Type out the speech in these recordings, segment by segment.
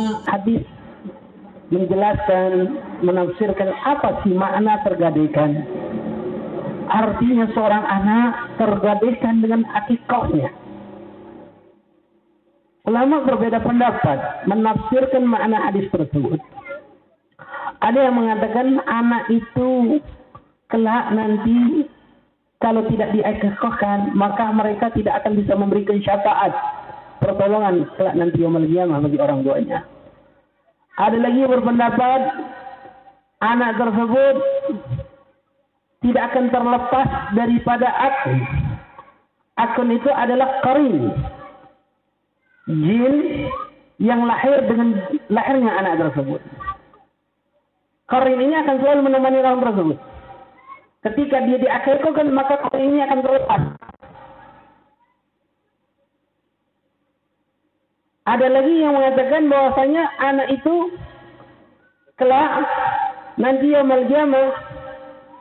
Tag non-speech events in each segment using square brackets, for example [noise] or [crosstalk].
hadis menjelaskan, menafsirkan apa sih makna tergadaikan. Artinya seorang anak tergadaikan dengan akikahnya. Ulama berbeda pendapat menafsirkan makna hadis tersebut. Ada yang mengatakan anak itu kelak nanti kalau tidak diakikahkan maka mereka tidak akan bisa memberikan syafaat pertolongan kelak nanti yang qiyamah bagi orang tuanya. Ada lagi berpendapat anak tersebut tidak akan terlepas daripada akun. Akun itu adalah karin. Jin yang lahir dengan lahirnya anak tersebut. Karin ini akan selalu menemani orang tersebut. Ketika dia diakhirkan maka karin ini akan terlepas. Ada lagi yang mengatakan bahwasanya anak itu kelak nanti yang kiamah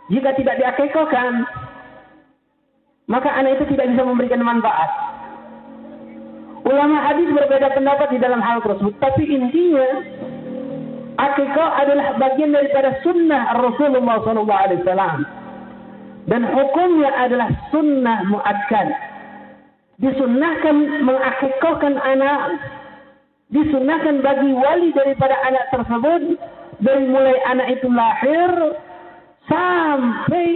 jika tidak diakekkan maka anak itu tidak bisa memberikan manfaat. Ulama hadis berbeda pendapat di dalam hal tersebut, tapi intinya akikah adalah bagian daripada sunnah Rasulullah SAW. Dan hukumnya adalah sunnah muakkad. Disunnahkan mengakikahkan anak. Disunnahkan bagi wali daripada anak tersebut. Dari mulai anak itu lahir. Sampai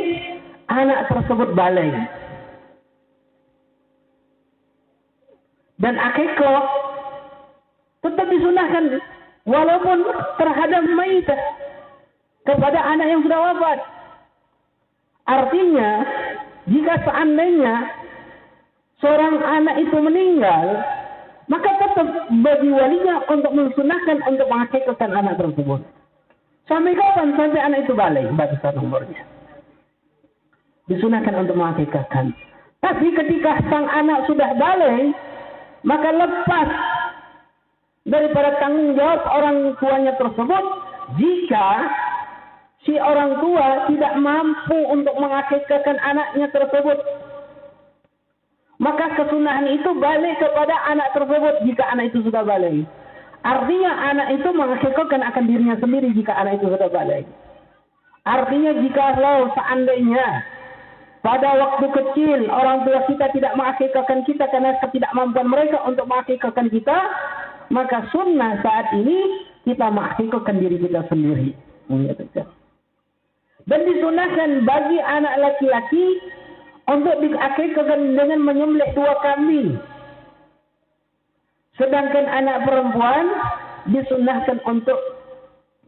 anak tersebut balik. Dan akikah tetap disunahkan walaupun terhadap mayitah kepada anak yang sudah wafat. Artinya, jika seandainya seorang anak itu meninggal, maka tetap bagi walinya untuk mensunahkan untuk mengakikatkan anak tersebut. Sampai kapan? Sampai anak itu balik batasan umurnya. Disunahkan untuk mengakikatkan. Tapi ketika sang anak sudah balik, maka lepas daripada tanggung jawab orang tuanya tersebut jika si orang tua tidak mampu untuk mengakikahkan anaknya tersebut maka kesunahan itu balik kepada anak tersebut jika anak itu sudah balik. Artinya anak itu mengakikahkan akan dirinya sendiri jika anak itu sudah balik. Artinya jika lo seandainya pada waktu kecil orang tua kita tidak mengakikahkan kita karena ketidakmampuan mereka untuk mengakikahkan kita maka sunnah saat ini kita menghakikatkan diri kita sendiri. Dan disunahkan bagi anak laki-laki untuk diakikatkan dengan menyembelih dua kambing. Sedangkan anak perempuan disunahkan untuk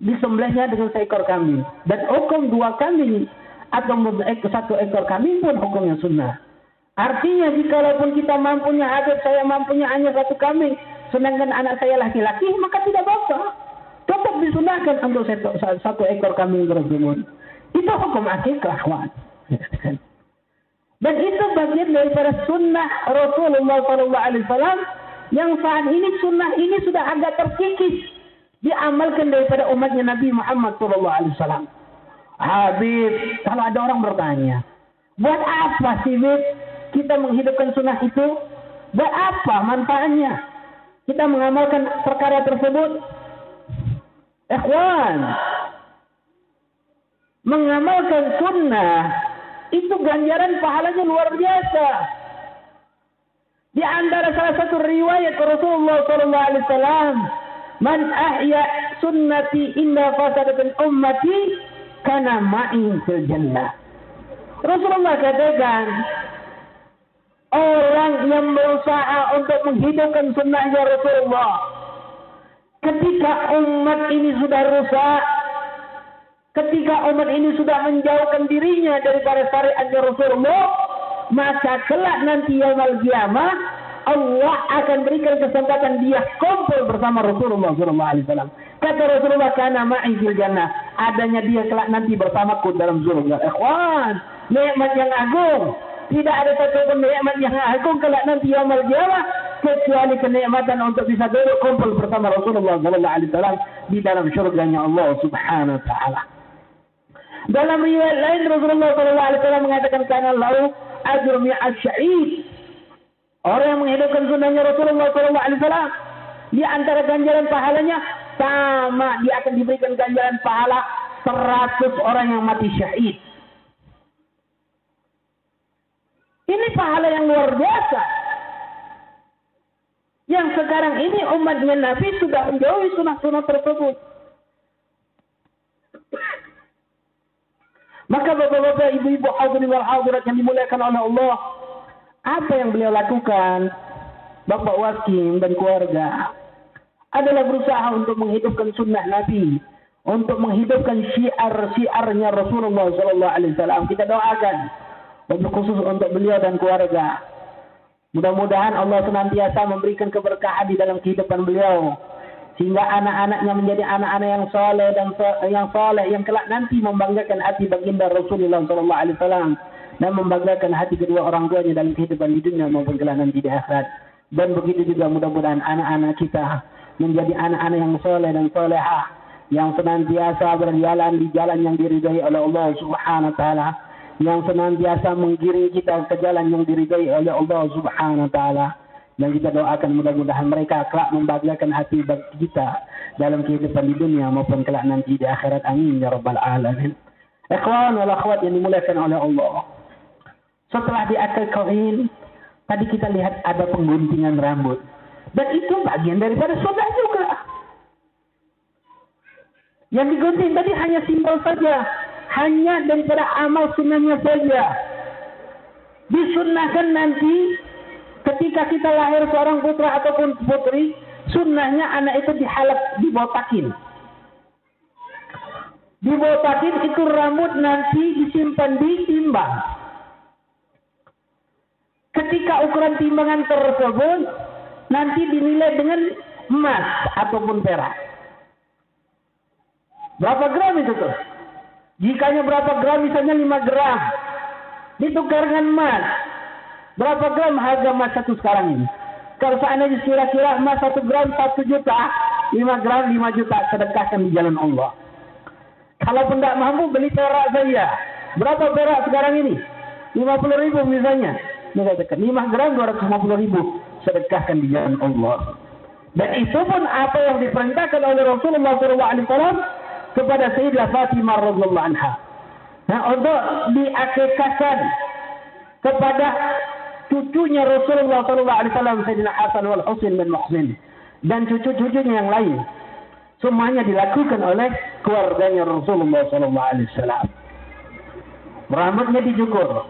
disembelihnya dengan seekor kambing. Dan hukum dua kambing atau satu ekor kambing pun hukumnya sunnah. Artinya jikalaupun kita mampunya ada saya mampunya hanya satu kambing, sedangkan anak saya laki-laki, maka tidak apa-apa. Tetap disunahkan untuk satu, satu ekor kambing tersebut. Itu hukum akikah, kawan. [laughs] Dan itu bagian daripada sunnah Rasulullah SAW yang saat ini sunnah ini sudah agak terkikis diamalkan daripada umatnya Nabi Muhammad SAW. Habib, kalau ada orang bertanya, buat apa sih Habib kita menghidupkan sunnah itu? Buat apa manfaatnya? kita mengamalkan perkara tersebut ikhwan mengamalkan sunnah itu ganjaran pahalanya luar biasa di antara salah satu riwayat Rasulullah sallallahu alaihi wasallam man ahya sunnati inna fasadatul ummati kana ma'i fil jannah Rasulullah katakan orang yang berusaha untuk menghidupkan sunnahnya Rasulullah. Ketika umat ini sudah rusak, ketika umat ini sudah menjauhkan dirinya daripada syariatnya Rasulullah, maka kelak nanti yaumul kiamah Allah akan berikan kesempatan dia kumpul bersama Rasulullah SAW. Kata Rasulullah, karena ma'i fil jannah. Adanya dia kelak nanti bersamaku dalam surga. Ikhwan, nikmat yang agung. Tidak ada satu pun nikmat yang agung kelak nanti yaumul kiamah kecuali kenikmatan untuk bisa duduk kumpul bersama Rasulullah sallallahu alaihi wasallam di dalam surganya Allah Subhanahu wa taala. Dalam riwayat lain Rasulullah sallallahu alaihi wasallam mengatakan kana lahu ajrun mi'at syahid. Orang yang menghidupkan sunnahnya Rasulullah sallallahu alaihi wasallam Di antara ganjaran pahalanya sama dia akan diberikan ganjaran pahala 100 orang yang mati syahid. Ini pahala yang luar biasa. Yang sekarang ini umatnya Nabi sudah menjauhi sunnah-sunnah tersebut. Maka bapak-bapak, ibu-ibu hadirin wal hadirat yang dimuliakan oleh Allah, apa yang beliau lakukan? Bapak Wakim dan keluarga adalah berusaha untuk menghidupkan sunnah Nabi, untuk menghidupkan syiar-syiarnya Rasulullah Sallallahu Alaihi Wasallam. Kita doakan untuk khusus untuk beliau dan keluarga. Mudah-mudahan Allah senantiasa memberikan keberkahan di dalam kehidupan beliau sehingga anak-anaknya menjadi anak-anak yang soleh dan yang soleh yang kelak nanti membanggakan hati baginda Rasulullah Sallallahu Alaihi Wasallam dan membanggakan hati kedua orang tuanya dalam kehidupan di dunia maupun kelak nanti di akhirat. Dan begitu juga mudah-mudahan anak-anak kita menjadi anak-anak yang soleh dan solehah yang senantiasa berjalan di jalan yang diridhai oleh Allah Subhanahu wa taala yang senantiasa menggiring kita ke jalan yang diridhai oleh Allah Subhanahu wa taala dan kita doakan mudah-mudahan mereka kelak membahagiakan hati bagi kita dalam kehidupan di dunia maupun kelak nanti di akhirat. Amin ya rabbal alamin. Ikhwan wal akhwat yang dimuliakan oleh Allah. Setelah di akhir kain tadi kita lihat ada pengguntingan rambut. Dan itu bagian daripada sunnah juga. Yang digunting tadi hanya simbol saja. Hanya daripada amal sunnahnya saja. Disunnahkan nanti ketika kita lahir seorang putra ataupun putri, sunnahnya anak itu dihalap, dibotakin. Dibotakin itu rambut nanti disimpan di timbang. Ketika ukuran timbangan tersebut nanti dinilai dengan emas ataupun perak. Berapa gram itu tuh? Jikanya berapa gram misalnya 5 gram. Ditukar dengan emas. Berapa gram harga emas satu sekarang ini? Kalau seandainya kira-kira emas satu gram satu juta, lima gram lima juta sedekahkan di jalan Allah. Kalau pun tidak mampu beli perak saja. Berapa perak sekarang ini? Lima puluh ribu misalnya. Mengatakan lima gram dua ratus lima puluh ribu sedekahkan di jalan Allah. Dan itu pun apa yang diperintahkan oleh Rasulullah SAW kepada Sayyidah Fatimah radhiyallahu anha. Nah, untuk diakekaskan kepada cucunya Rasulullah Sallallahu Alaihi Wasallam Sayyidina Hasan wal Husain bin Muhsin. Dan cucu-cucunya yang lain. Semuanya dilakukan oleh keluarganya Rasulullah Sallallahu Alaihi Wasallam. Rambutnya dicukur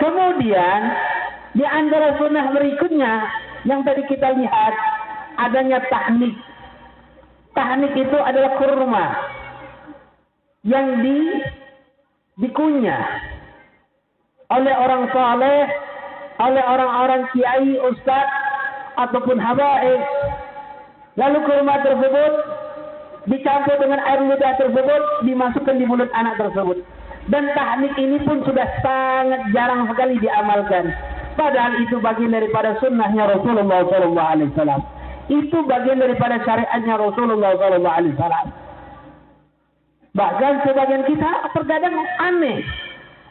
kemudian di antara sunnah berikutnya yang tadi kita lihat adanya tahnik. Tahnik itu adalah kurma yang di dikunyah oleh orang saleh oleh orang-orang kiai, ustaz ataupun habaib. Lalu kurma tersebut dicampur dengan air ludah tersebut dimasukkan di mulut anak tersebut. Dan teknik ini pun sudah sangat jarang sekali diamalkan. Padahal itu bagian daripada sunnahnya Rasulullah Sallallahu. Itu bagian daripada syariatnya Rasulullah Sallallahu. Bahkan sebagian kita terkadang aneh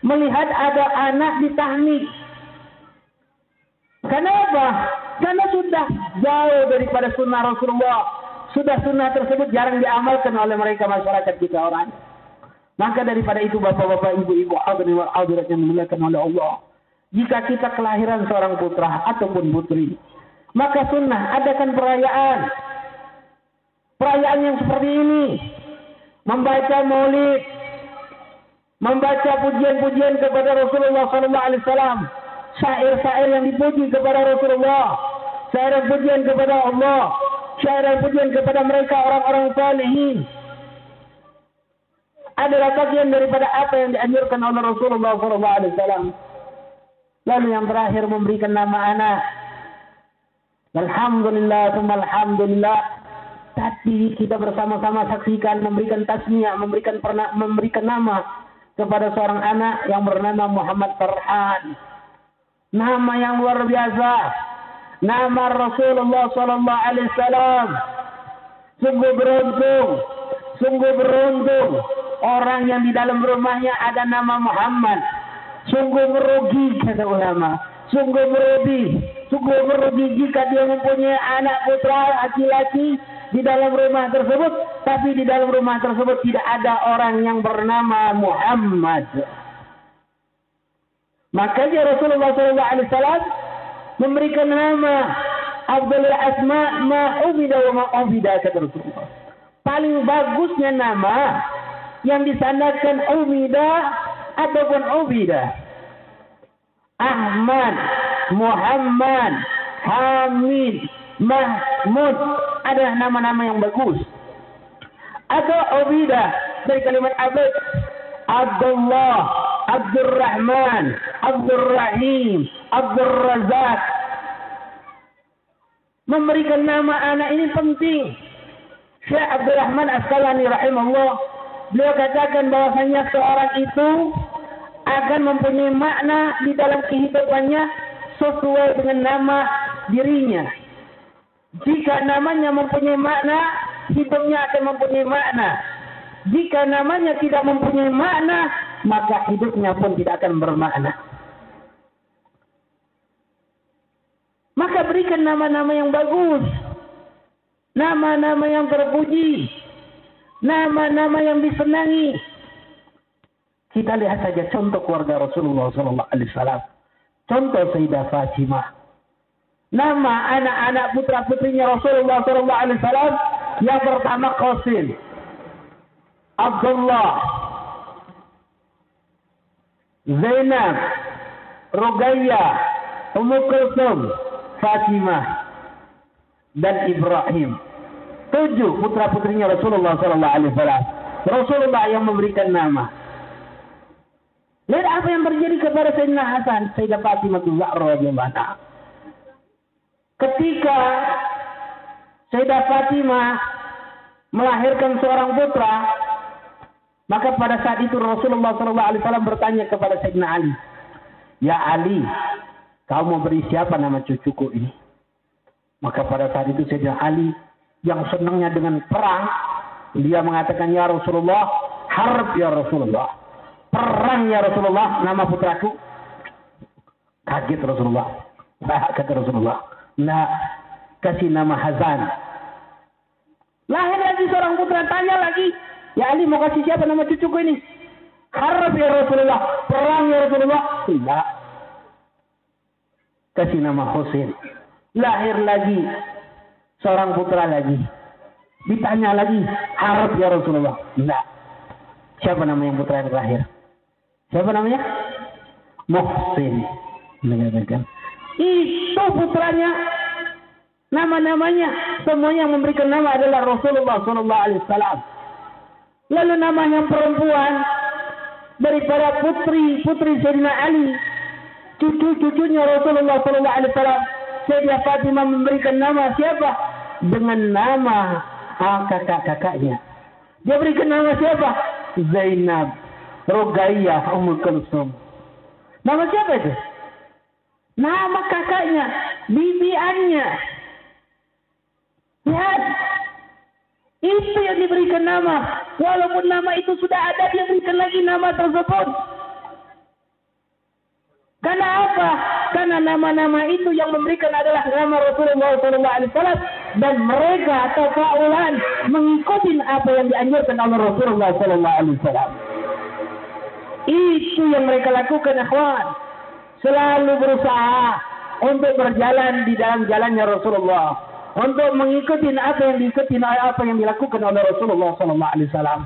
melihat ada anak di tahnik Kenapa? Karena sudah jauh daripada sunnah Rasulullah. Sudah sunnah tersebut jarang diamalkan oleh mereka masyarakat kita orang. Maka daripada itu bapak-bapak, ibu-ibu, hadirin wal hadirat yang dimuliakan oleh Allah. Jika kita kelahiran seorang putra ataupun putri, maka sunnah adakan perayaan. Perayaan yang seperti ini. Membaca maulid. Membaca pujian-pujian kepada Rasulullah SAW syair-syair yang dipuji kepada Rasulullah, syair pujian kepada Allah, syair pujian kepada mereka orang-orang salihin adalah bagian daripada apa yang dianjurkan oleh Rasulullah SAW. Lalu yang terakhir memberikan nama anak. Alhamdulillah, alhamdulillah. Tadi kita bersama-sama saksikan memberikan tasmiyah, memberikan pernah memberikan nama kepada seorang anak yang bernama Muhammad Farhan. Nama yang luar biasa. Nama Rasulullah Sallallahu Alaihi Wasallam. Sungguh beruntung. Sungguh beruntung. Orang yang di dalam rumahnya ada nama Muhammad. Sungguh merugi kata ulama. Sungguh merugi. Sungguh merugi jika dia mempunyai anak putra laki-laki di dalam rumah tersebut, tapi di dalam rumah tersebut tidak ada orang yang bernama Muhammad. Makanya Rasulullah SAW memberikan nama Abdul Asma ma ubida wa ma ubida kata Rasulullah. Paling bagusnya nama yang disandarkan ubida ataupun ubida. Ahmad, Muhammad, Hamid, Mahmud adalah nama-nama yang bagus. Atau Ubidah dari kalimat Abid, Abdullah, Abdurrahman, Abdurrahim, Abdurrazak. Memberikan nama anak ini penting. Syekh Abdurrahman Asqalani rahimahullah beliau katakan bahwasanya seorang itu akan mempunyai makna di dalam kehidupannya sesuai dengan nama dirinya. Jika namanya mempunyai makna, hidupnya akan mempunyai makna. Jika namanya tidak mempunyai makna, maka hidupnya pun tidak akan bermakna. Maka berikan nama-nama yang bagus. Nama-nama yang terpuji. Nama-nama yang disenangi. Kita lihat saja contoh keluarga Rasulullah SAW. Contoh Sayyidah Fatimah nama anak-anak putra putrinya Rasulullah SAW yang pertama Qasim, Abdullah, Zainab, Rugaya, Ummu Kulsum, Fatimah, dan Ibrahim. Tujuh putra putrinya Rasulullah SAW. Rasulullah yang memberikan nama. Lihat apa yang terjadi kepada Sayyidina Hasan, Sayyidah Fatimah Zahra radhiyallahu. Ketika Sayyidah Fatimah melahirkan seorang putra, maka pada saat itu Rasulullah SAW bertanya kepada Sayyidina Ali, Ya Ali, kau mau beri siapa nama cucuku ini? Maka pada saat itu Sayyidina Ali yang senangnya dengan perang, dia mengatakan, Ya Rasulullah, harb ya Rasulullah. Perang ya Rasulullah, nama putraku. Kaget Rasulullah. Kata Rasulullah. Nah, kasih nama Hazan. Lahir lagi seorang putra tanya lagi, ya Ali mau kasih siapa nama cucuku ini? Harap ya Rasulullah, perang ya Rasulullah. Tidak. Kasih nama Husain. Lahir lagi seorang putra lagi. Ditanya lagi, harap ya Rasulullah. Tidak. Siapa nama yang putra yang terakhir? Siapa namanya? Muhsin. Mengatakan, itu putranya nama-namanya semuanya memberikan nama adalah Rasulullah Sallallahu Alaihi Wasallam. Lalu nama yang perempuan daripada putri putri Sayyidina Ali, cucu-cucunya Rasulullah Sallallahu Alaihi Wasallam, Sayyidina Fatimah memberikan nama siapa? Dengan nama kakak-kakaknya. Dia berikan nama siapa? Zainab, Rogaiyah, Ummul Kulsum. Nama siapa itu? Nama kakaknya, bibiannya. Lihat. Itu yang diberikan nama. Walaupun nama itu sudah ada, dia berikan lagi nama tersebut. Karena apa? Karena nama-nama itu yang memberikan adalah nama Rasulullah SAW dan mereka atau kaulan mengikuti apa yang dianjurkan oleh Rasulullah SAW. Itu yang mereka lakukan, akhwan selalu berusaha untuk berjalan di dalam jalannya Rasulullah untuk mengikuti apa yang diikuti apa yang dilakukan oleh Rasulullah sallallahu alaihi wasallam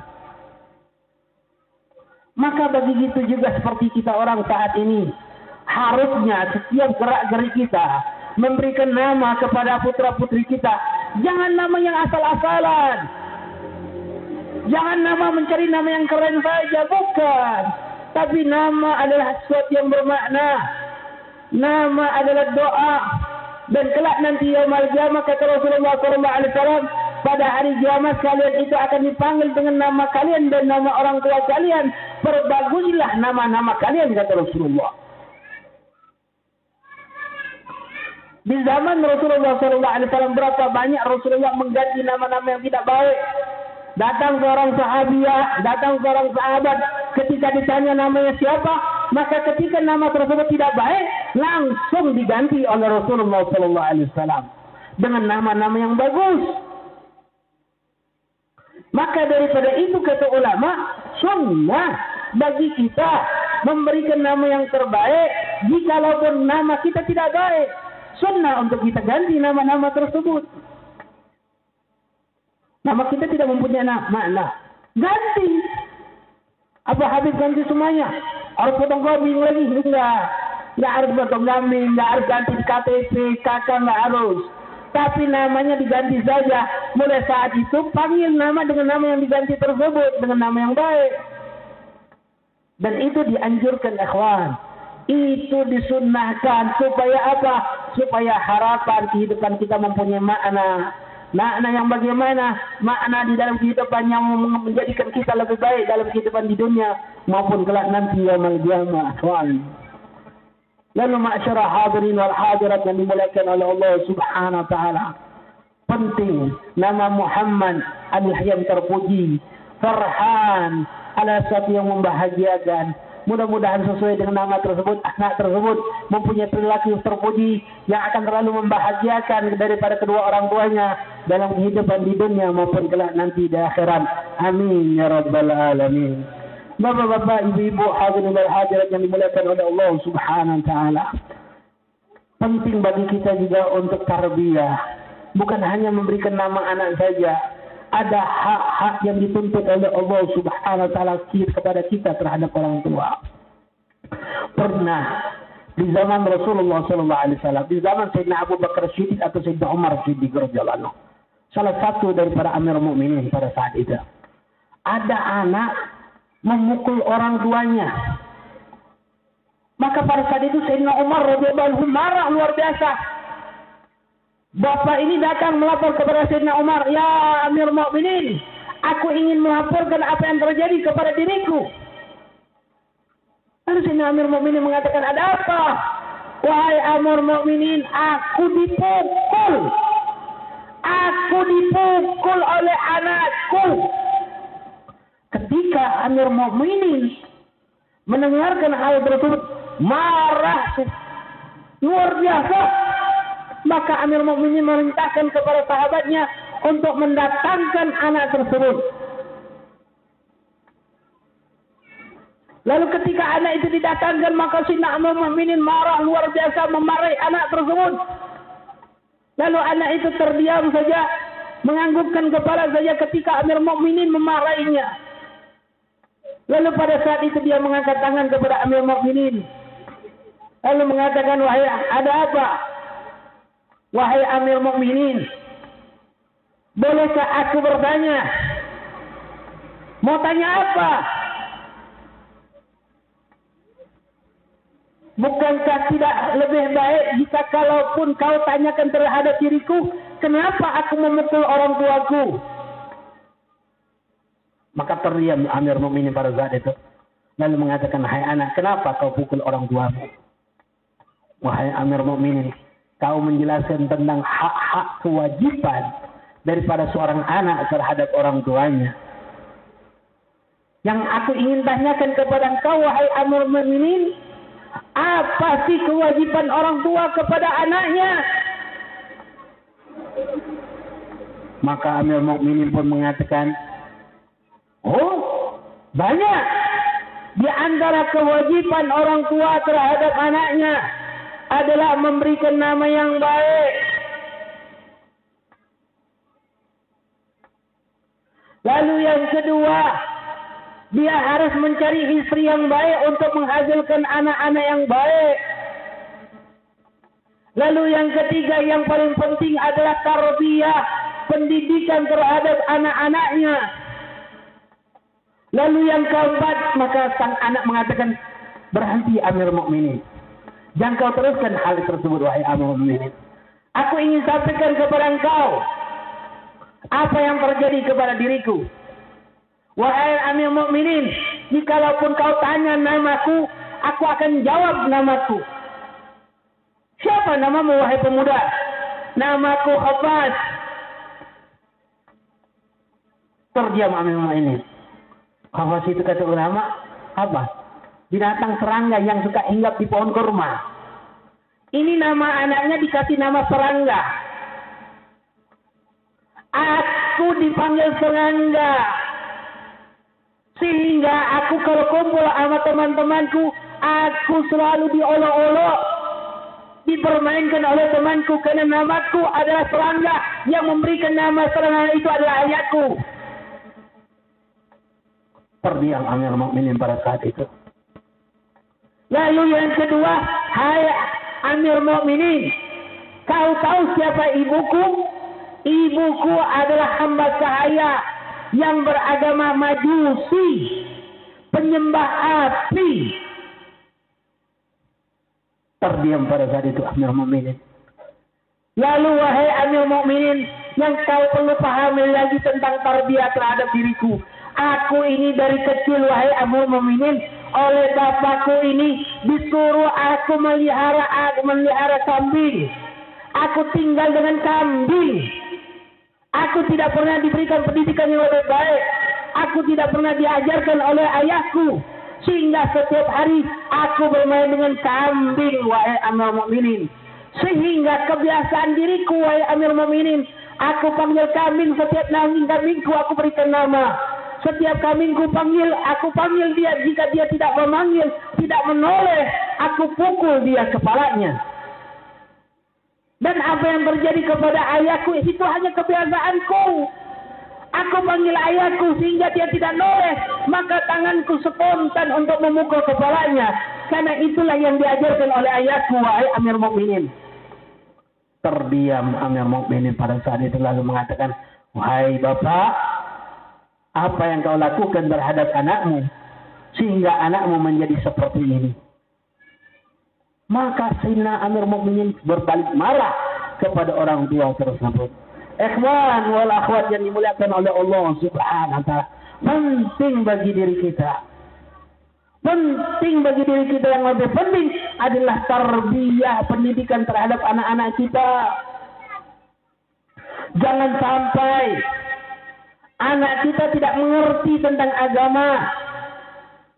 maka bagi itu juga seperti kita orang saat ini harusnya setiap gerak-gerik kita memberikan nama kepada putra-putri kita jangan nama yang asal-asalan jangan nama mencari nama yang keren saja bukan tapi nama adalah sesuatu yang bermakna. Nama adalah doa. Dan kelak nanti yaumul kiamat kata Rasulullah sallallahu alaihi wasallam pada hari kiamat kalian itu akan dipanggil dengan nama kalian dan nama orang tua kalian. Perbaguslah nama-nama kalian kata Rasulullah. Di zaman Rasulullah wasallam berapa banyak Rasulullah mengganti nama-nama yang tidak baik. Datang seorang sahabiah, datang seorang sahabat, ketika ditanya namanya siapa, maka ketika nama tersebut tidak baik, langsung diganti oleh Rasulullah Wasallam dengan nama-nama yang bagus. Maka daripada itu kata ulama, sunnah bagi kita memberikan nama yang terbaik jikalaupun nama kita tidak baik. Sunnah untuk kita ganti nama-nama tersebut. Nama kita tidak mempunyai makna. Ganti. Apa habis ganti semuanya? Harus potong kambing lagi? Enggak. Enggak harus potong kambing, enggak harus ganti KTP, kakak enggak harus. Tapi namanya diganti saja. Mulai saat itu panggil nama dengan nama yang diganti tersebut dengan nama yang baik. Dan itu dianjurkan ikhwan. Itu disunnahkan supaya apa? Supaya harapan kehidupan kita mempunyai makna. Makna yang bagaimana? Makna di dalam kehidupan yang menjadikan kita lebih baik dalam kehidupan di dunia maupun kelak nanti yaumul qiyamah. Lalu ma'asyara hadirin wal hadirat yang dimuliakan oleh Allah subhanahu wa ta'ala. Penting nama Muhammad adalah yang terpuji. Farhan adalah sesuatu yang membahagiakan. Mudah-mudahan sesuai dengan nama tersebut, anak tersebut mempunyai perilaku terpuji yang akan terlalu membahagiakan daripada kedua orang tuanya dalam kehidupan di dunia maupun kelak nanti di akhirat. Amin ya rabbal alamin. Bapak-bapak, ibu-ibu, hadirin dan hadirat yang dimuliakan oleh Allah Subhanahu wa taala. Penting bagi kita juga untuk tarbiyah. Bukan hanya memberikan nama anak saja. Ada hak-hak yang dituntut oleh Allah Subhanahu wa taala kepada kita terhadap orang tua. Pernah di zaman Rasulullah sallallahu alaihi wasallam, di zaman Sayyidina Abu Bakar Siddiq atau Sayyidina Umar Siddiq radhiyallahu Salah satu daripada Amir Mukminin pada saat itu. Ada anak memukul orang tuanya. Maka pada saat itu Sayyidina Umar radhiyallahu marah luar biasa. Bapak ini datang melapor kepada Sayyidina Umar, "Ya Amir Mukminin, aku ingin melaporkan apa yang terjadi kepada diriku." Lalu Sayyidina Amir Mukminin mengatakan, "Ada apa?" Wahai Amir Mukminin, aku dipukul. Aku dipukul oleh anakku. Ketika Amir Mu'minin mendengarkan hal tersebut, marah luar biasa. Maka Amir Mu'minin merintahkan kepada sahabatnya untuk mendatangkan anak tersebut. Lalu ketika anak itu didatangkan maka si Amir Mu'minin marah luar biasa memarahi anak tersebut. Lalu anak itu terdiam saja menganggukkan kepala saja ketika Amir Mu'minin memarahinya. Lalu pada saat itu dia mengangkat tangan kepada Amir Mu'minin. Lalu mengatakan, wahai ada apa? Wahai Amir Mu'minin. Bolehkah aku bertanya? Mau tanya apa? Bukankah tidak lebih baik jika kalaupun kau tanyakan terhadap diriku, kenapa aku memukul orang tuaku? Maka terdiam Amir Mu'minin pada saat itu. Lalu mengatakan, Hai anak, kenapa kau pukul orang tuamu? Wahai Amir Mu'minin, kau menjelaskan tentang hak-hak kewajiban daripada seorang anak terhadap orang tuanya. Yang aku ingin tanyakan kepada engkau, wahai Amir Mu'minin, apa sih kewajiban orang tua kepada anaknya? Maka Amir Mu'minin pun mengatakan, Oh, banyak. Di antara kewajiban orang tua terhadap anaknya adalah memberikan nama yang baik. Lalu yang kedua, dia harus mencari istri yang baik untuk menghasilkan anak-anak yang baik. Lalu yang ketiga yang paling penting adalah tarbiyah, pendidikan terhadap anak-anaknya. Lalu yang keempat, maka sang anak mengatakan, berhenti Amir Mukminin. Jangan kau teruskan hal tersebut, wahai Amir Mukminin. Aku ingin sampaikan kepada engkau apa yang terjadi kepada diriku. Wahai Amir Mukminin, jikalaupun kau tanya namaku, aku akan jawab namaku. Siapa namamu wahai pemuda? Namaku Hafaz. Terdiam Amir Mukminin. Khawas itu kata ulama apa? Binatang serangga yang suka hinggap di pohon kurma. Ini nama anaknya dikasih nama serangga. Aku dipanggil serangga. Sehingga aku kalau kumpul sama teman-temanku, aku selalu diolok-olok. Dipermainkan oleh temanku karena namaku adalah serangga. Yang memberikan nama serangga itu adalah ayahku. Terdiam Amir Mukminin pada saat itu. Lalu yang kedua, hai Amir Mukminin, kau tahu siapa ibuku? Ibuku adalah hamba sahaya yang beragama majusi, penyembah api. Terdiam pada saat itu Amir Mukminin. Lalu wahai Amir Mukminin, yang kau perlu pahami lagi tentang tarbiyah terhadap diriku. Aku ini dari kecil wahai Amir Mukminin oleh bapakku ini disuruh aku melihara aku melihara kambing. Aku tinggal dengan kambing. Aku tidak pernah diberikan pendidikan yang lebih baik. Aku tidak pernah diajarkan oleh ayahku. Sehingga setiap hari aku bermain dengan kambing, wahai Amir Mukminin. Sehingga kebiasaan diriku, wahai Amir Mukminin, aku panggil kambing setiap nanging kambingku aku berikan nama. Setiap kambingku panggil, aku panggil dia. Jika dia tidak memanggil, tidak menoleh, aku pukul dia kepalanya. Dan apa yang terjadi kepada ayahku itu hanya kebiasaanku. Aku panggil ayahku sehingga dia tidak noleh. Maka tanganku spontan untuk memukul kepalanya. Karena itulah yang diajarkan oleh ayahku, wahai Amir Mukminin. Terdiam Amir Mukminin pada saat itu lalu mengatakan, Wahai Bapak, apa yang kau lakukan terhadap anakmu sehingga anakmu menjadi seperti ini. Maka Sina Amir Mukminin berbalik marah kepada orang tua tersebut. Ikhwan wal akhwat yang dimuliakan oleh Allah Subhanahu wa taala. Penting bagi diri kita. Penting bagi diri kita yang lebih penting adalah tarbiyah pendidikan terhadap anak-anak kita. Jangan sampai Anak kita tidak mengerti tentang agama,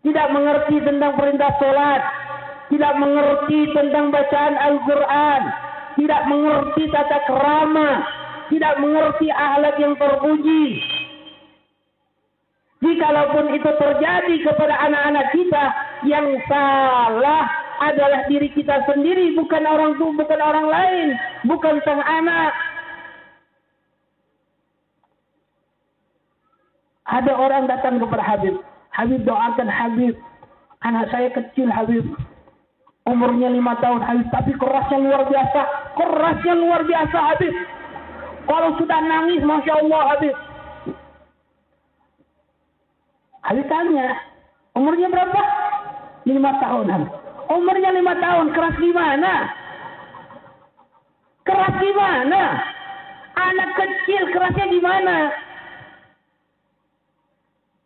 tidak mengerti tentang perintah sholat, tidak mengerti tentang bacaan Al-Quran, tidak mengerti tata kerama, tidak mengerti ahlak yang terpuji. Jikalaupun itu terjadi kepada anak-anak kita, yang salah adalah diri kita sendiri, bukan orang tua, bukan orang lain, bukan sang anak. Ada orang datang kepada Habib. Habib doakan Habib. Anak saya kecil Habib. Umurnya lima tahun Habib. Tapi kerasnya luar biasa. Kerasnya luar biasa Habib. Kalau sudah nangis Masya Allah Habib. Habib tanya. Umurnya berapa? Lima tahun Habib. Umurnya lima tahun. Keras gimana? Keras gimana? Anak kecil kerasnya gimana?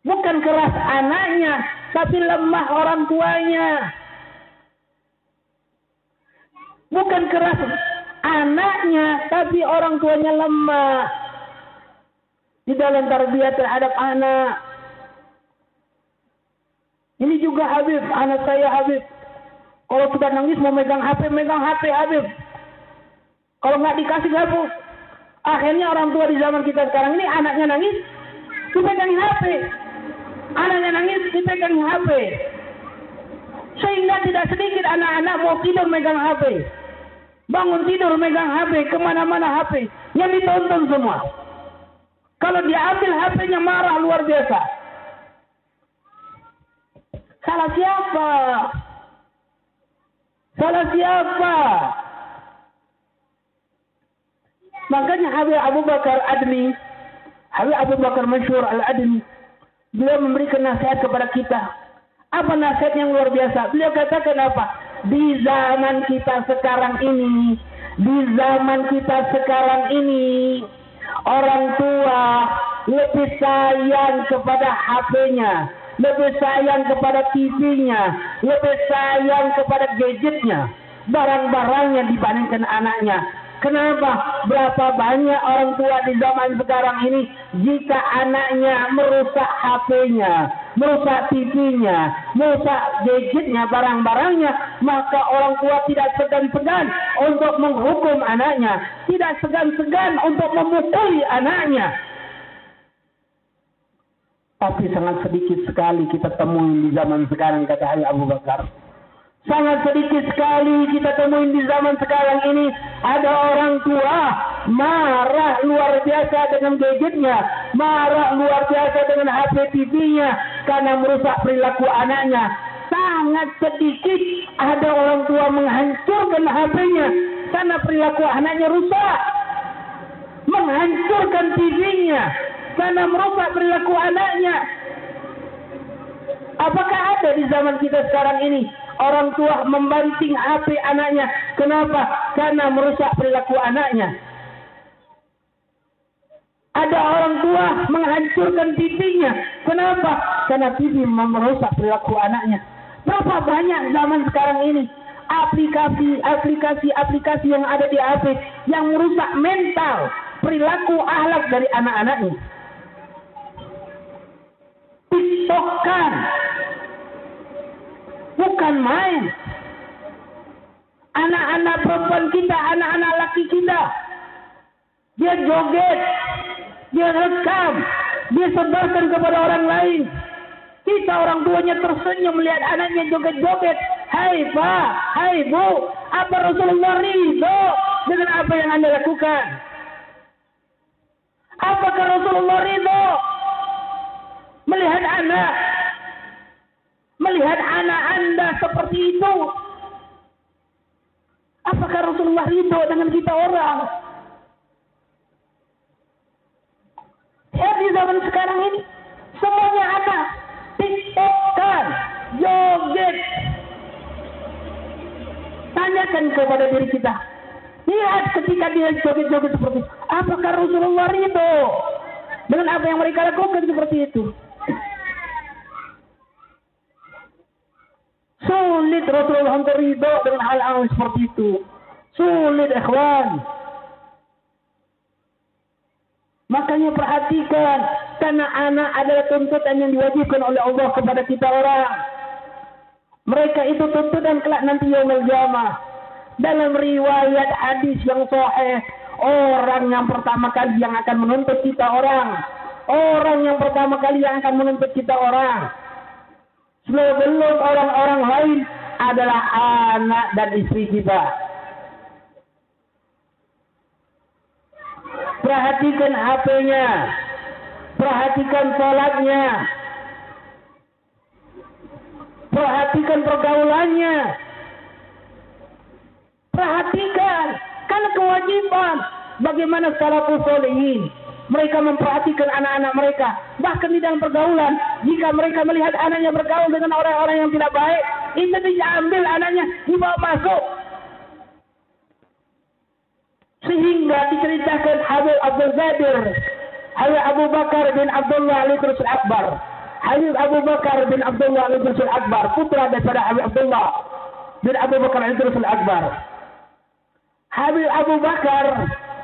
Bukan keras anaknya, tapi lemah orang tuanya. Bukan keras anaknya, tapi orang tuanya lemah. Di dalam tarbiyah terhadap anak. Ini juga Habib, anak saya Habib. Kalau sudah nangis mau megang HP, megang HP Habib. Kalau nggak dikasih HP, akhirnya orang tua di zaman kita sekarang ini anaknya nangis, dipegangin HP. Anaknya nangis dipegang HP. Sehingga tidak sedikit anak-anak mau tidur megang HP. Bangun tidur megang HP, ke mana-mana HP. Yang ditonton semua. Kalau dia ambil HP-nya marah luar biasa. Salah siapa? Salah siapa? Makanya Habib Abu Bakar Adli, Habib Abu Bakar Masyur Al-Adli, Beliau memberikan nasihat kepada kita. Apa nasihat yang luar biasa? Beliau katakan apa? Di zaman kita sekarang ini, di zaman kita sekarang ini, orang tua lebih sayang kepada HP-nya, lebih sayang kepada TV-nya, lebih sayang kepada gadgetnya, barang-barangnya dibandingkan anaknya. Kenapa? Berapa banyak orang tua di zaman sekarang ini jika anaknya merusak HP-nya, merusak TV-nya, merusak gadgetnya, barang-barangnya, maka orang tua tidak segan-segan untuk menghukum anaknya, tidak segan-segan untuk memukuli anaknya. Tapi sangat sedikit sekali kita temui di zaman sekarang kata Habib Abu Bakar. Sangat sedikit sekali kita temuin di zaman sekarang ini ada orang tua marah luar biasa dengan gadgetnya, marah luar biasa dengan HP TV-nya karena merusak perilaku anaknya. Sangat sedikit ada orang tua menghancurkan HP-nya karena perilaku anaknya rusak. Menghancurkan TV-nya karena merusak perilaku anaknya. Apakah ada di zaman kita sekarang ini orang tua membanting HP anaknya. Kenapa? Karena merusak perilaku anaknya. Ada orang tua menghancurkan TV-nya. Kenapa? Karena TV merusak perilaku anaknya. Berapa banyak zaman sekarang ini aplikasi, aplikasi, aplikasi yang ada di HP yang merusak mental, perilaku ahlak dari anak-anaknya. Bukan main. Anak-anak perempuan kita, anak-anak laki kita, dia joget, dia rekam, dia sebarkan kepada orang lain. Kita orang tuanya tersenyum melihat anaknya joget-joget. Hai Pak, hai Bu, apa Rasulullah ridho dengan apa yang Anda lakukan? Apakah Rasulullah ridho melihat anak melihat anak Anda seperti itu? Apakah Rasulullah ridho dengan kita orang? Ya di zaman sekarang ini semuanya ada tiktokan, joget. Tanyakan kepada diri kita. Lihat ketika dia joget-joget seperti itu. Apakah Rasulullah ridho dengan apa yang mereka lakukan seperti itu? Sulit Rasulullah untuk ridho dengan hal-hal seperti itu. Sulit ikhwan. Makanya perhatikan karena anak adalah tuntutan yang diwajibkan oleh Allah kepada kita orang. Mereka itu tuntutan kelak nanti yaumul jamaah. Dalam riwayat hadis yang sahih, orang yang pertama kali yang akan menuntut kita orang, orang yang pertama kali yang akan menuntut kita orang, sebelum orang-orang lain adalah anak dan istri kita. Perhatikan HP-nya. Perhatikan sholatnya. Perhatikan pergaulannya. Perhatikan. Karena kewajiban. Bagaimana salafus solihin mereka memperhatikan anak-anak mereka. Bahkan di dalam pergaulan, jika mereka melihat anaknya bergaul dengan orang-orang yang tidak baik, itu diambil anaknya, dibawa masuk. Sehingga diceritakan Habib Abdul Zadir, Habib Abu Bakar bin Abdullah Ali Rasul Akbar. Habib Abu Bakar bin Abdullah Ali Rasul Akbar, putra daripada Habib Abdullah bin Abu Bakar Ali Rasul Akbar. Habib Abu Bakar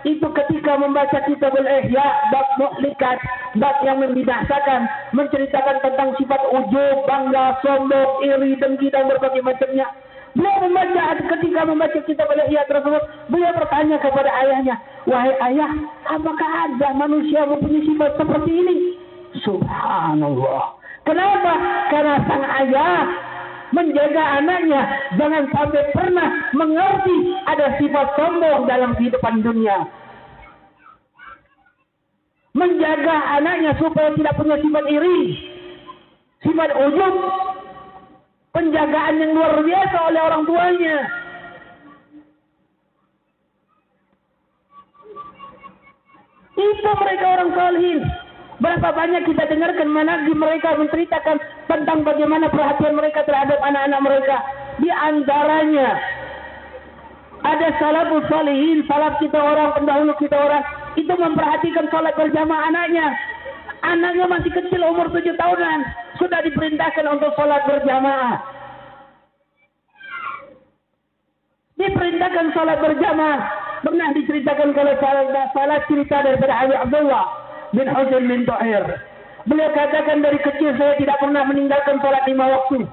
itu ketika membaca kitab al-ihya bab muhlikat bab yang membinasakan menceritakan tentang sifat ujub bangga sombong iri dengki dan berbagai macamnya. Beliau membaca ketika membaca kitab al-ihya tersebut beliau bertanya kepada ayahnya wahai ayah apakah ada manusia mempunyai sifat seperti ini? Subhanallah. Kenapa? Karena sang ayah menjaga anaknya jangan sampai pernah mengerti ada sifat sombong dalam kehidupan dunia. Menjaga anaknya supaya tidak punya sifat iri, sifat ujub, penjagaan yang luar biasa oleh orang tuanya. Itu mereka orang salihin. Berapa banyak kita dengarkan managi mereka menceritakan tentang bagaimana perhatian mereka terhadap anak-anak mereka. Di antaranya ada salafus salihin, salaf kita orang, pendahulu kita orang, itu memperhatikan sholat berjamaah anaknya. Anaknya masih kecil umur tujuh tahunan, sudah diperintahkan untuk sholat berjamaah. Diperintahkan sholat berjamaah. Pernah diceritakan kalau salah, salah cerita daripada Habib Abdullah bin Husain bin Tahir. Beliau katakan dari kecil saya tidak pernah meninggalkan sholat lima waktu.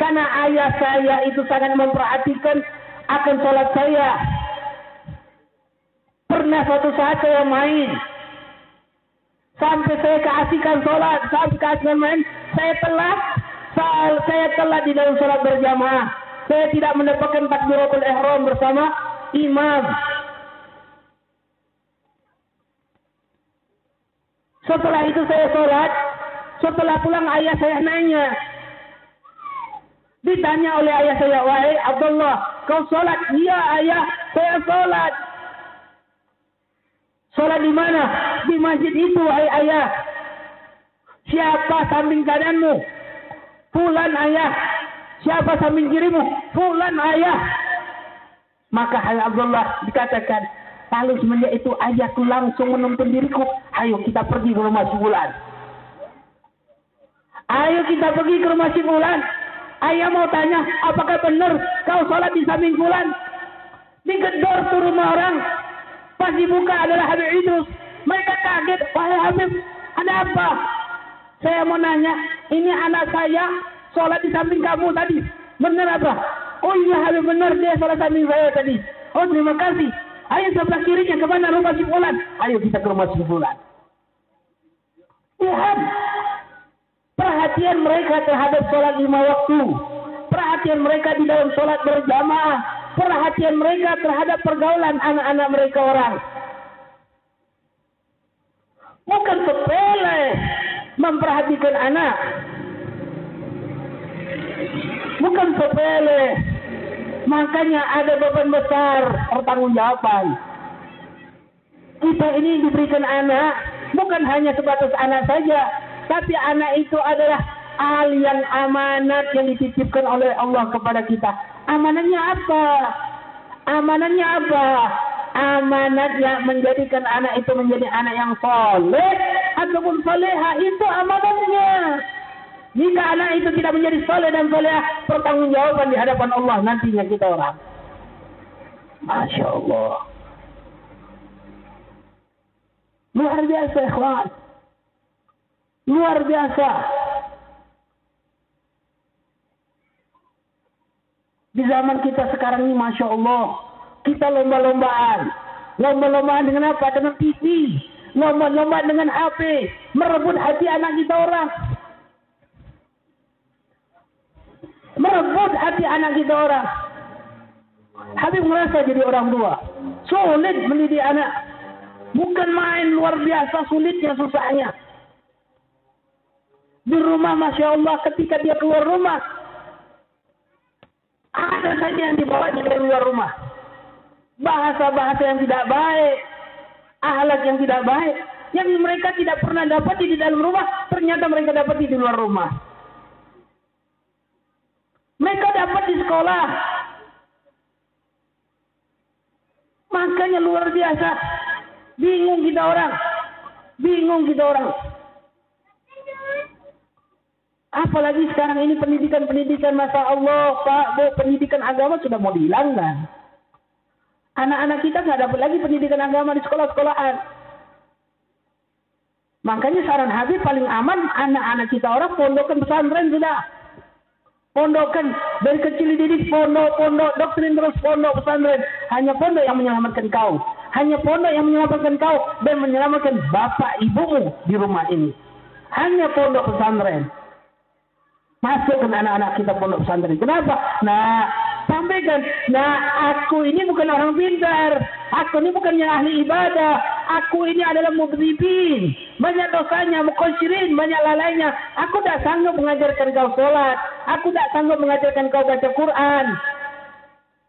Karena ayah saya itu sangat memperhatikan akan sholat saya. Pernah suatu saat saya main. Sampai saya keasikan sholat. Sampai keasikan main. Saya telat. Saya telat di dalam sholat berjamaah. Saya tidak mendapatkan takbiratul ihram bersama imam. Setelah itu saya sholat. Setelah pulang ayah saya nanya. Ditanya oleh ayah saya, wahai Abdullah, kau sholat? Iya ayah, saya sholat. Sholat di mana? Di masjid itu, wahai ayah. Siapa samping kananmu? Fulan ayah. Siapa samping kirimu? Fulan ayah. Maka ayah Abdullah dikatakan, lalu semenjak itu ayahku langsung menuntun diriku, ayo kita pergi ke rumah si Fulan. Ayo kita pergi ke rumah si Fulan. Ayah mau tanya, apakah benar kau sholat di samping bulan? Digedor tuh rumah orang. Pas dibuka adalah Habib Idrus. Mereka kaget, wahai Habib, ada apa? Saya mau nanya, ini anak saya sholat di samping kamu tadi. Benar apa? Oh iya Habib benar dia sholat samping saya tadi. Oh terima kasih. Ayo sebelah kirinya ke mana rumah si Fulan? Ayo kita ke rumah si Fulan. Lihat, Perhatian mereka terhadap sholat lima waktu. Perhatian mereka di dalam sholat berjamaah. Perhatian mereka terhadap pergaulan anak-anak mereka orang. Bukan sepele memperhatikan anak. Bukan sepele. Makanya ada beban besar pertanggungjawaban. Kita ini diberikan anak bukan hanya sebatas anak saja, tapi anak itu adalah hal yang amanat yang dititipkan oleh Allah kepada kita. Amanatnya apa? Amanatnya apa? Amanatnya menjadikan anak itu menjadi anak yang soleh ataupun soleha itu amanatnya. Jika anak itu tidak menjadi soleh dan soleha, pertanggungjawaban di hadapan Allah nantinya kita orang. Masya Allah. Luar biasa, ikhwan. Luar biasa. Di zaman kita sekarang ini Masya Allah. Kita lomba-lombaan. Lomba-lombaan dengan apa? Dengan TV. Lomba-lombaan dengan HP. Merebut hati anak kita orang. Merebut hati anak kita orang. Habib merasa jadi orang tua. Sulit mendidik anak. Bukan main luar biasa sulitnya susahnya. Di rumah Masya Allah ketika dia keluar rumah. Ada saja yang dibawa dari luar rumah. Bahasa-bahasa yang tidak baik. Ahlak yang tidak baik. Yang mereka tidak pernah dapat di dalam rumah. Ternyata mereka dapat di luar rumah. Mereka dapat di sekolah. Makanya luar biasa. Bingung kita orang. Bingung kita orang. Apalagi sekarang ini pendidikan-pendidikan masa Allah, Pak, Bu, pendidikan agama sudah mau dihilangkan. Anak-anak kita nggak dapat lagi pendidikan agama di sekolah-sekolahan. Makanya saran Habib paling aman anak-anak kita orang pondokkan pesantren sudah. Pondokkan dari kecil dididik pondok, pondok, doktrin terus pondok pesantren. Hanya pondok yang menyelamatkan kau. Hanya pondok yang menyelamatkan kau dan menyelamatkan bapak ibumu di rumah ini. Hanya pondok pesantren. Masukkan anak-anak kita pondok pesantren. Kenapa? Nah, sampaikan. Nah, aku ini bukan orang pintar. Aku ini bukannya ahli ibadah. Aku ini adalah mudribin. Banyak dosanya, mukosirin, banyak lalainya. Aku tidak sanggup mengajarkan kau sholat. Aku tidak sanggup mengajarkan kau baca Quran.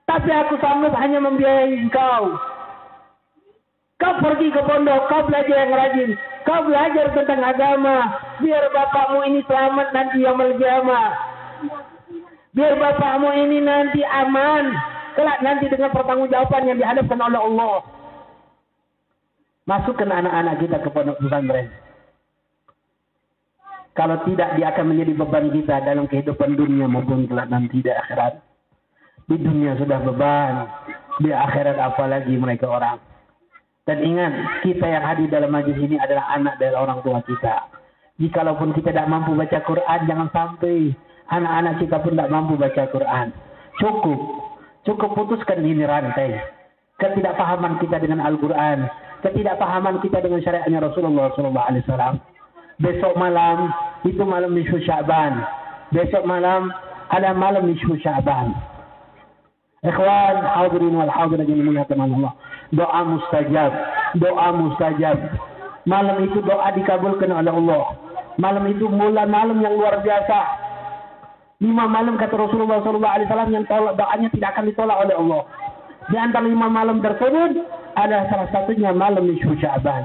Tapi aku sanggup hanya membiayai kau. Kau pergi ke pondok, kau belajar yang rajin. Kau belajar tentang agama. Biar bapakmu ini selamat nanti yang kiamat. Biar bapakmu ini nanti aman. Kelak nanti dengan pertanggungjawaban yang dihadapkan oleh Allah. Masukkan anak-anak kita ke pondok pesantren. Kalau tidak, dia akan menjadi beban kita dalam kehidupan dunia maupun kelak nanti di akhirat. Di dunia sudah beban. Di akhirat apalagi mereka orang. Dan ingat, kita yang hadir dalam majlis ini adalah anak dari orang tua kita. Jikalaupun kita tidak mampu baca Quran, jangan sampai Anak-anak kita pun tidak mampu baca Quran. Cukup. Cukup putuskan ini rantai. Ketidakpahaman kita dengan Al-Quran. Ketidakpahaman kita dengan syariatnya Rasulullah SAW. Besok malam itu malam nisfu Syaban. Besok malam ada malam nisfu Syaban. Ikhwan hadirin wal hadirin yang dimuliakan Allah. Doa mustajab. Doa mustajab. Malam itu doa dikabulkan oleh Allah. Malam itu mula malam yang luar biasa. Lima malam kata Rasulullah SAW yang tolak doanya tidak akan ditolak oleh Allah. Di antara lima malam tersebut ada salah satunya malam nisfu Sya'ban.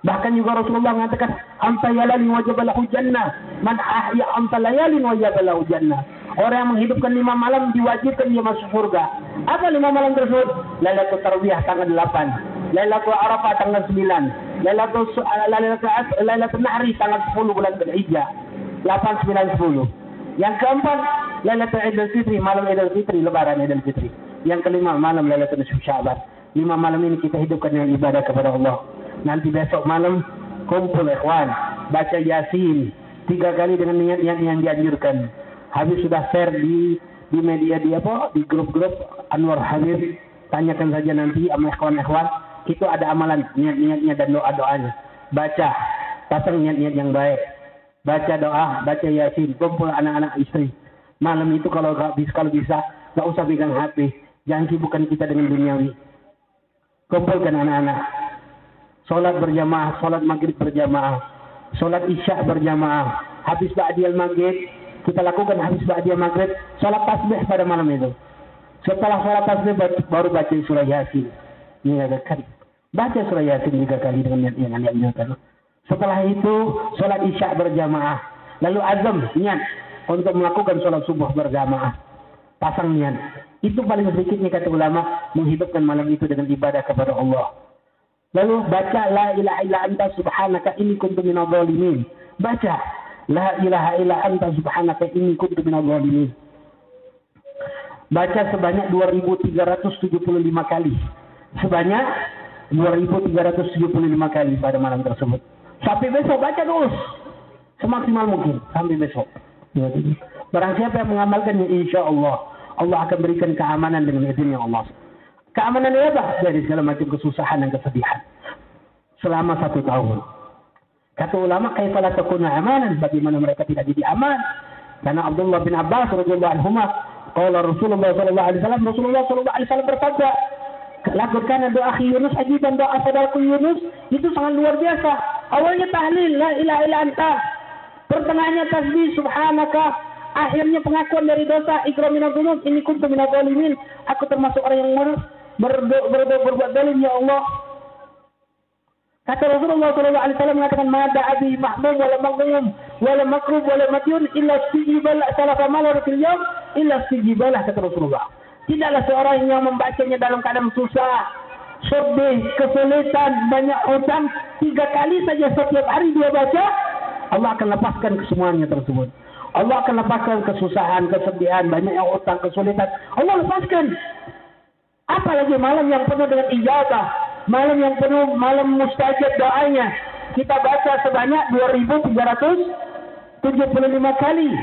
Bahkan juga Rasulullah mengatakan, "Anta yalani wajabalahu jannah, man ahya anta layalin wajabalahu jannah." Orang yang menghidupkan lima malam diwajibkan dia masuk surga. Apa lima malam tersebut? Lailatul Tarwiyah tanggal 8, Lailatul Arafah tanggal 9, Lailatul Lailatul Lailatul Nahri tanggal 10 bulan Dzulhijjah. 8, 9, 10. Yang keempat, Lailatul Idul Fitri, malam Idul Fitri, lebaran Idul Fitri. Yang kelima, malam Lailatul Nisfu Sya'ban. Lima malam ini kita hidupkan dengan ibadah kepada Allah. Nanti besok malam kumpul ikhwan, baca Yasin tiga kali dengan niat-niat yang dianjurkan. Habis sudah share di di media di apa di grup-grup Anwar Habib tanyakan saja nanti sama ikhwan-ikhwan itu ada amalan niat-niatnya dan doa-doanya baca pasang niat-niat yang baik baca doa, baca yasin, kumpul anak-anak istri. Malam itu kalau bisa, kalau bisa, gak usah pegang HP. Jangan sibukkan kita dengan duniawi. Kumpulkan anak-anak. Sholat berjamaah, sholat maghrib berjamaah. Sholat isya berjamaah. Habis ba'diyal maghrib, kita lakukan habis ba'diyal maghrib. Sholat tasbih pada malam itu. Setelah sholat tasbih baru baca surah yasin. Ini kan. Baca surah yasin tiga kali dengan niat yang anda setelah itu sholat isya berjamaah. Lalu azam niat untuk melakukan sholat subuh berjamaah. Pasang niat. Itu paling sedikitnya kata ulama menghidupkan malam itu dengan ibadah kepada Allah. Lalu baca la ilaha illa anta subhanaka inni kuntu minadh dhalimin. Baca la ilaha illa anta subhanaka inni kuntu minadh dhalimin. Baca sebanyak 2375 kali. Sebanyak 2375 kali pada malam tersebut. Sampai besok baca terus. Semaksimal mungkin. Sampai besok. Barang siapa yang mengamalkannya insya Allah. Allah akan berikan keamanan dengan izinnya Allah. Keamanan apa? Dari segala macam kesusahan dan kesedihan. Selama satu tahun. Kata ulama, kaifalah takuna amanan. Bagaimana mereka tidak jadi aman. Karena Abdullah bin Abbas Rasulullah sallallahu alaihi wasallam Rasulullah sallallahu alaihi wasallam berkata lakukan doa Yunus ajiban doa saudaraku Yunus itu sangat luar biasa awalnya tahlil la ilaha illa anta pertengahannya tasbih subhanaka akhirnya pengakuan dari dosa ikramina dzunub ini kuntu minadz zalimin aku termasuk orang yang berdoa berdoa berbuat zalim ya Allah Kata Rasulullah sallallahu alaihi wasallam mengatakan mada abi mahmum wala maghlum wala makrub wala madyun illa istijibal salafa malar fil yawm illa istijibalah kata Rasulullah. Tidaklah seorang yang membacanya dalam keadaan susah, sedih, kesulitan, banyak hutang, tiga kali saja setiap hari dia baca, Allah akan lepaskan kesemuanya tersebut. Allah akan lepaskan kesusahan, kesedihan, banyak yang hutang, kesulitan. Allah lepaskan. Apalagi malam yang penuh dengan ijazah, malam yang penuh, malam mustajab doanya. Kita baca sebanyak 2375 kali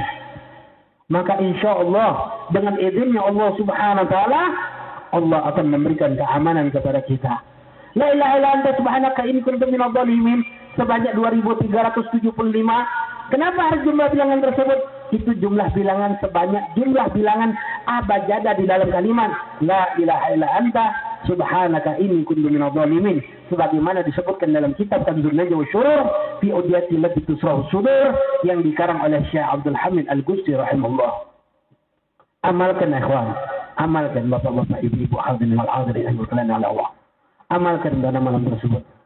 maka insya Allah dengan izinnya Allah Subhanahu Wa Taala Allah akan memberikan keamanan kepada kita. La ilaha illa anta subhanaka inni kuntu minadh sebanyak 2375. Kenapa harus jumlah bilangan tersebut? Itu jumlah bilangan sebanyak jumlah bilangan abajada di dalam kalimat la ilaha illa anta subhanaka inni kuntu minadh dhalimin. Sebagaimana disebutkan dalam kitab Tanzul Najwa Syurur fi udiyati lati tusrah sudur yang dikarang oleh Syekh Abdul Hamid Al-Gusti rahimahullah. Amalkan ikhwan. Amalkan bapak-bapak ibu-ibu hadirin wal hadirin yang ala Allah. Amalkan dalam malam tersebut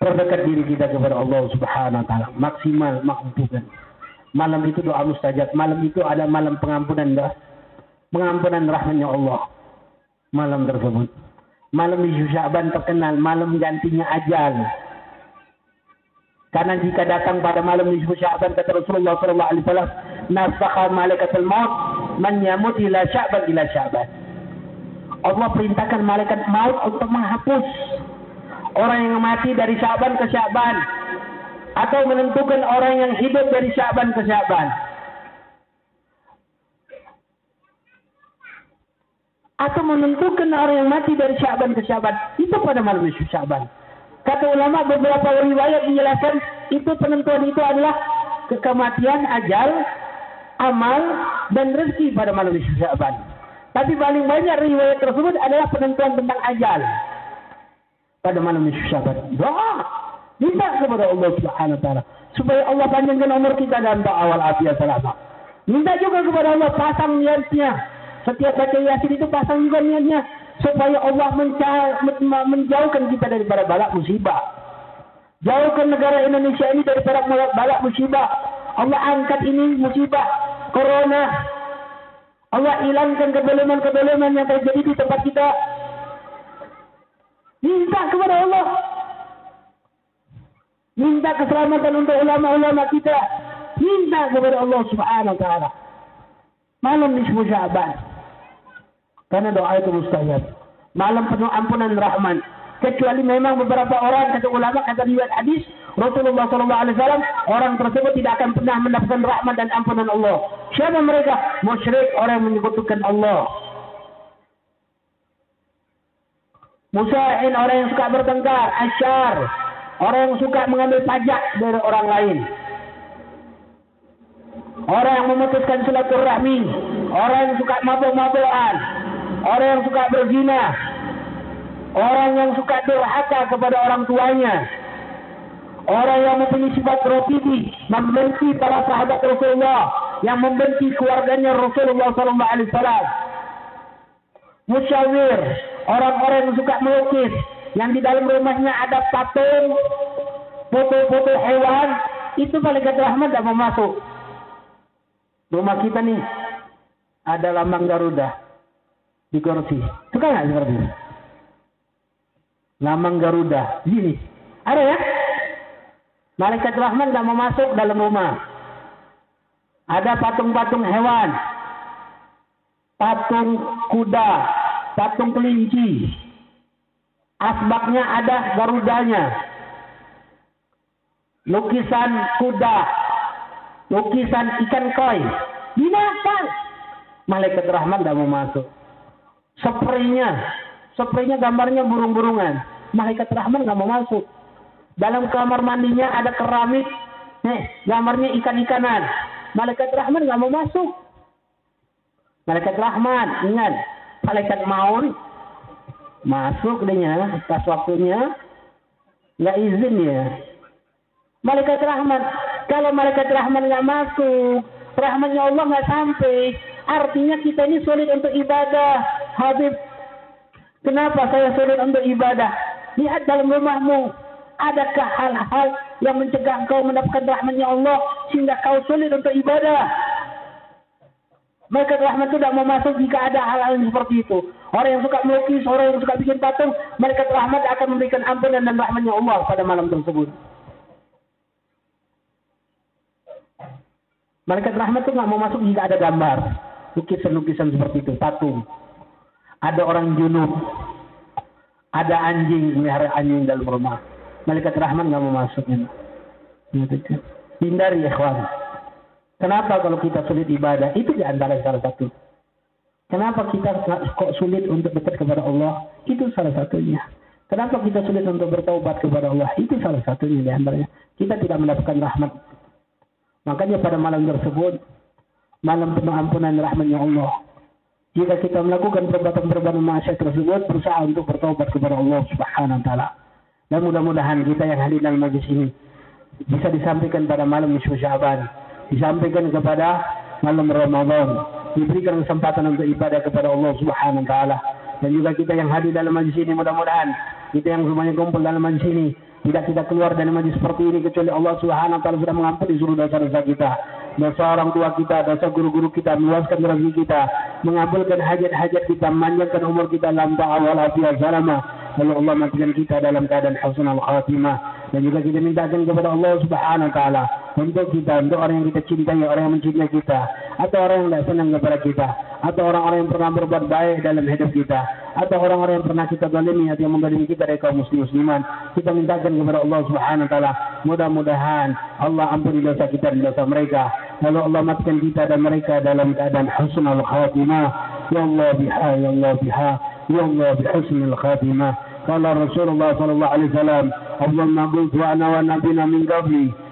perdekat diri kita kepada Allah Subhanahu wa taala. Maksimal mampukan malam itu doa mustajab. Malam itu ada malam pengampunan doa pengampunan rahmatnya Allah. Malam tersebut. Malam di Syaban terkenal. Malam gantinya ajal. Karena jika datang pada malam di Syaban kata Rasulullah sallallahu alaihi wasallam, "Nasakha malaikatul maut man yamut ila Syaban ila Syaban." Allah perintahkan malaikat maut untuk menghapus orang yang mati dari Syaban ke Syaban atau menentukan orang yang hidup dari Syaban ke Syaban. Atau menentukan orang yang mati dari Syaban ke Syaban. Itu pada malam Isu Syaban. Kata ulama beberapa riwayat menjelaskan itu penentuan itu adalah kekematian ajal, amal, dan rezeki pada malam Isu Syaban. Tapi paling banyak riwayat tersebut adalah penentuan tentang ajal pada malam nisfu Syaban. Doa minta kepada Allah Subhanahu wa taala supaya Allah panjangkan umur kita dan awal afiat selamat. Minta juga kepada Allah pasang niatnya. Setiap baca yasin itu pasang juga niatnya supaya Allah menjauhkan kita daripada balak musibah. Jauhkan negara Indonesia ini daripada balak musibah. Allah angkat ini musibah corona. Allah hilangkan kebeleman-kebeleman yang terjadi di tempat kita. Minta kepada Allah. Minta keselamatan untuk ulama-ulama kita. Minta kepada Allah subhanahu wa ta'ala. Malam nisfu Syaban. Karena doa itu mustajab. Malam penuh ampunan rahman. Kecuali memang beberapa orang kata ulama kata riwayat hadis Rasulullah SAW orang tersebut tidak akan pernah mendapatkan rahmat dan ampunan Allah. Siapa mereka? Musyrik orang yang menyebutkan Allah. Musahin orang yang suka bertengkar, asyar, orang yang suka mengambil pajak dari orang lain. Orang yang memutuskan silaturahmi, orang yang suka mabuk-mabukan, orang yang suka berzina, orang yang suka durhaka kepada orang tuanya, orang yang mempunyai sifat rofidi, membenci para sahabat Rasulullah, yang membenci keluarganya Rasulullah Wasallam. Musyawir, orang-orang yang suka melukis, yang di dalam rumahnya ada patung, foto-foto hewan, itu malaikat rahmat tidak mau masuk. Rumah kita nih ada lambang Garuda di kursi. Suka nggak seperti ini? Lambang Garuda. Gini. Ada ya? Malaikat Rahman nggak mau masuk dalam rumah. Ada patung-patung hewan. Patung kuda. Patung kelinci. Asbaknya ada Garudanya. Lukisan kuda. Lukisan ikan koi. Binatang. Malaikat Rahman tidak mau masuk. Spraynya. Spraynya gambarnya burung-burungan. Malaikat Rahman nggak mau masuk. Dalam kamar mandinya ada keramik. Nih, gambarnya ikan-ikanan. Malaikat Rahman nggak mau masuk. Malaikat Rahman, ingat. Malaikat Maun masuk dia pas waktunya nggak izin ya. Malaikat Rahman, kalau malaikat Rahman nggak masuk, rahmatnya Allah nggak sampai. Artinya kita ini sulit untuk ibadah. Habib, kenapa saya sulit untuk ibadah? Lihat dalam rumahmu, adakah hal-hal yang mencegah kau mendapatkan rahmatnya Allah sehingga kau sulit untuk ibadah? Malaikat rahmat tidak mau masuk jika ada hal-hal seperti itu. Orang yang suka melukis, orang yang suka bikin patung, malaikat rahmat akan memberikan ampunan dan rahmatnya Allah pada malam tersebut. Malaikat rahmat itu nggak mau masuk jika ada gambar, lukisan-lukisan seperti itu, patung. Ada orang junub, ada anjing, melihara anjing dalam rumah. Malaikat rahmat nggak mau masuk. Hindari ya kawan. Kenapa kalau kita sulit ibadah? Itu di antara salah satu. Kenapa kita kok sulit untuk dekat kepada Allah? Itu salah satunya. Kenapa kita sulit untuk bertaubat kepada Allah? Itu salah satunya di antaranya. Kita tidak mendapatkan rahmat. Makanya pada malam tersebut, malam penuh ampunan rahmatnya Allah. Jika kita melakukan perbuatan-perbuatan maksiat tersebut, berusaha untuk bertaubat kepada Allah Subhanahu wa taala. Dan mudah-mudahan kita yang hadir dalam majlis ini bisa disampaikan pada malam nisfu disampaikan kepada malam Ramadan. Diberikan kesempatan untuk ibadah kepada Allah Subhanahu wa taala. Dan juga kita yang hadir dalam majlis ini mudah-mudahan kita yang semuanya kumpul dalam majlis ini tidak kita keluar dari majlis seperti ini kecuali Allah Subhanahu wa taala sudah mengampuni seluruh dosa-dosa kita. Dosa orang tua kita dosa guru-guru kita meluaskan rezeki kita mengabulkan hajat-hajat kita memanjangkan umur kita dalam ta'awal afiyah salama lalu Allah matikan kita dalam keadaan husnul khatimah. Dan juga kita mintakan kepada Allah Subhanahu wa taala untuk kita, untuk orang yang kita cintai, orang yang mencintai kita, atau orang yang tidak senang kepada kita, atau orang-orang yang pernah berbuat baik dalam hidup kita, atau orang-orang yang pernah kita zalimi atau yang menggalimi kita dari kaum muslim musliman. Kita mintakan kepada Allah Subhanahu wa taala, mudah-mudahan Allah ampuni dosa kita dan dosa mereka. Lalu Allah matikan kita dan mereka dalam keadaan husnul khatimah يا الله بها يا الله بها يا الله بحسن الخاتمة قال رسول الله صلى الله عليه وسلم أفضل ما قلت أنا والنبينا من قبلي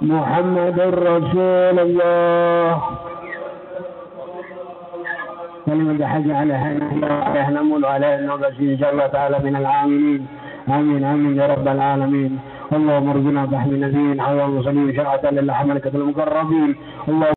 محمد رسول الله. كلمة حج على هنا نمول على النبي إن شاء الله تعالى من العاملين. آمين آمين يا رب العالمين. اللهم ارزقنا بحم نبيين حول المصلين شرعة لله ملكة المقربين اللهم